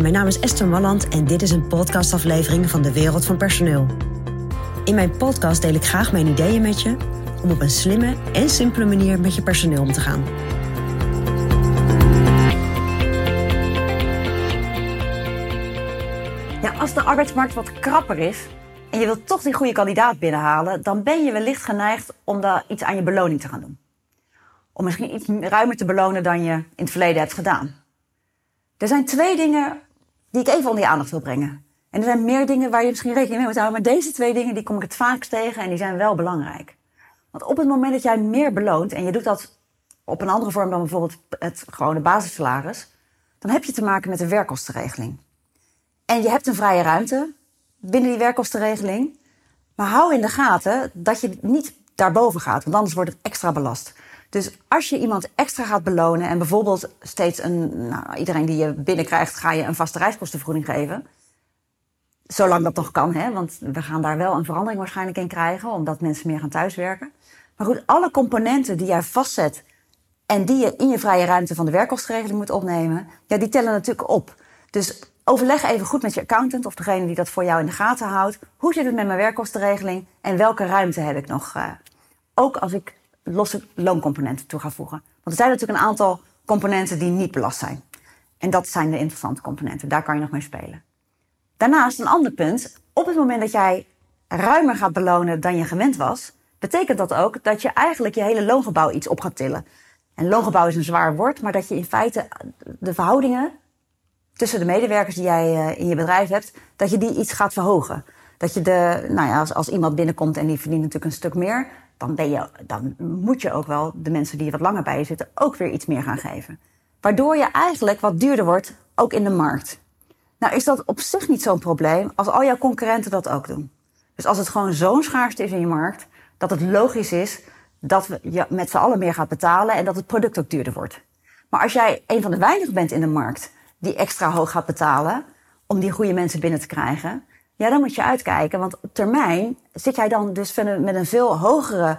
Mijn naam is Esther Malland en dit is een podcastaflevering van de Wereld van Personeel. In mijn podcast deel ik graag mijn ideeën met je om op een slimme en simpele manier met je personeel om te gaan. Als de arbeidsmarkt wat krapper is en je wilt toch die goede kandidaat binnenhalen, dan ben je wellicht geneigd om daar iets aan je beloning te gaan doen. Om misschien iets ruimer te belonen dan je in het verleden hebt gedaan. Er zijn twee dingen die ik even onder je aandacht wil brengen. En er zijn meer dingen waar je misschien rekening mee moet houden, maar deze twee dingen die kom ik het vaakst tegen en die zijn wel belangrijk. Want op het moment dat jij meer beloont en je doet dat op een andere vorm dan bijvoorbeeld het gewone basissalaris, dan heb je te maken met een werkkostenregeling. En je hebt een vrije ruimte binnen die werkkostenregeling. Maar hou in de gaten dat je niet daarboven gaat, want anders wordt het extra belast. Dus als je iemand extra gaat belonen en bijvoorbeeld steeds een, nou, iedereen die je binnenkrijgt, ga je een vaste reiskostenvergoeding geven. Zolang dat nog kan, hè? want we gaan daar wel een verandering waarschijnlijk in krijgen, omdat mensen meer gaan thuiswerken. Maar goed, alle componenten die jij vastzet en die je in je vrije ruimte van de werkkostenregeling moet opnemen, ja, die tellen natuurlijk op. Dus overleg even goed met je accountant of degene die dat voor jou in de gaten houdt. Hoe zit het met mijn werkkostenregeling en welke ruimte heb ik nog? Uh, ook als ik losse looncomponenten toe ga voegen. Want er zijn natuurlijk een aantal componenten die niet belast zijn. En dat zijn de interessante componenten. Daar kan je nog mee spelen. Daarnaast een ander punt. Op het moment dat jij ruimer gaat belonen dan je gewend was, betekent dat ook dat je eigenlijk je hele loongebouw iets op gaat tillen. En loongebouw is een zwaar woord, maar dat je in feite de verhoudingen tussen de medewerkers die jij eh, in je bedrijf hebt, dat je die iets gaat verhogen. Dat je de, nou ja, als, als iemand binnenkomt en die verdient natuurlijk een stuk meer, dan, ben je, dan moet je ook wel de mensen die wat langer bij je zitten ook weer iets meer gaan geven. Waardoor je eigenlijk wat duurder wordt, ook in de markt. Nou is dat op zich niet zo'n probleem als al jouw concurrenten dat ook doen. Dus als het gewoon zo'n schaarste is in je markt, dat het logisch is dat je met z'n allen meer gaat betalen en dat het product ook duurder wordt. Maar als jij een van de weinigen bent in de markt die extra hoog gaat betalen om die goede mensen binnen te krijgen, ja, dan moet je uitkijken. Want op termijn zit jij dan dus met een veel hogere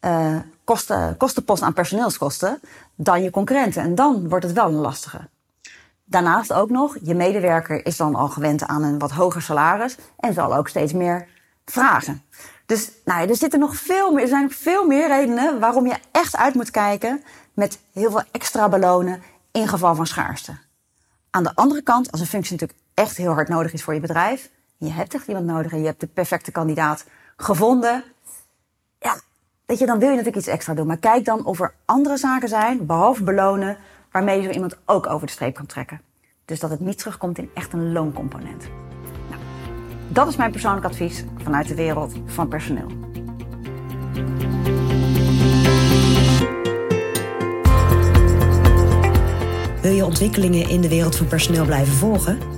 uh, kosten, kostenpost aan personeelskosten dan je concurrenten. En dan wordt het wel een lastige. Daarnaast ook nog, je medewerker is dan al gewend aan een wat hoger salaris en zal ook steeds meer vragen. Dus nou ja, er zitten nog veel meer, er zijn veel meer redenen waarom je echt uit moet kijken met heel veel extra belonen in geval van schaarste. Aan de andere kant, als een functie natuurlijk echt heel hard nodig is voor je bedrijf, je hebt echt iemand nodig en je hebt de perfecte kandidaat gevonden. Ja, weet je, dan wil je natuurlijk iets extra doen. Maar kijk dan of er andere zaken zijn, behalve belonen, waarmee je zo iemand ook over de streep kan trekken. Dus dat het niet terugkomt in echt een looncomponent. Nou, dat is mijn persoonlijk advies vanuit de wereld van personeel. Wil je ontwikkelingen in de wereld van personeel blijven volgen?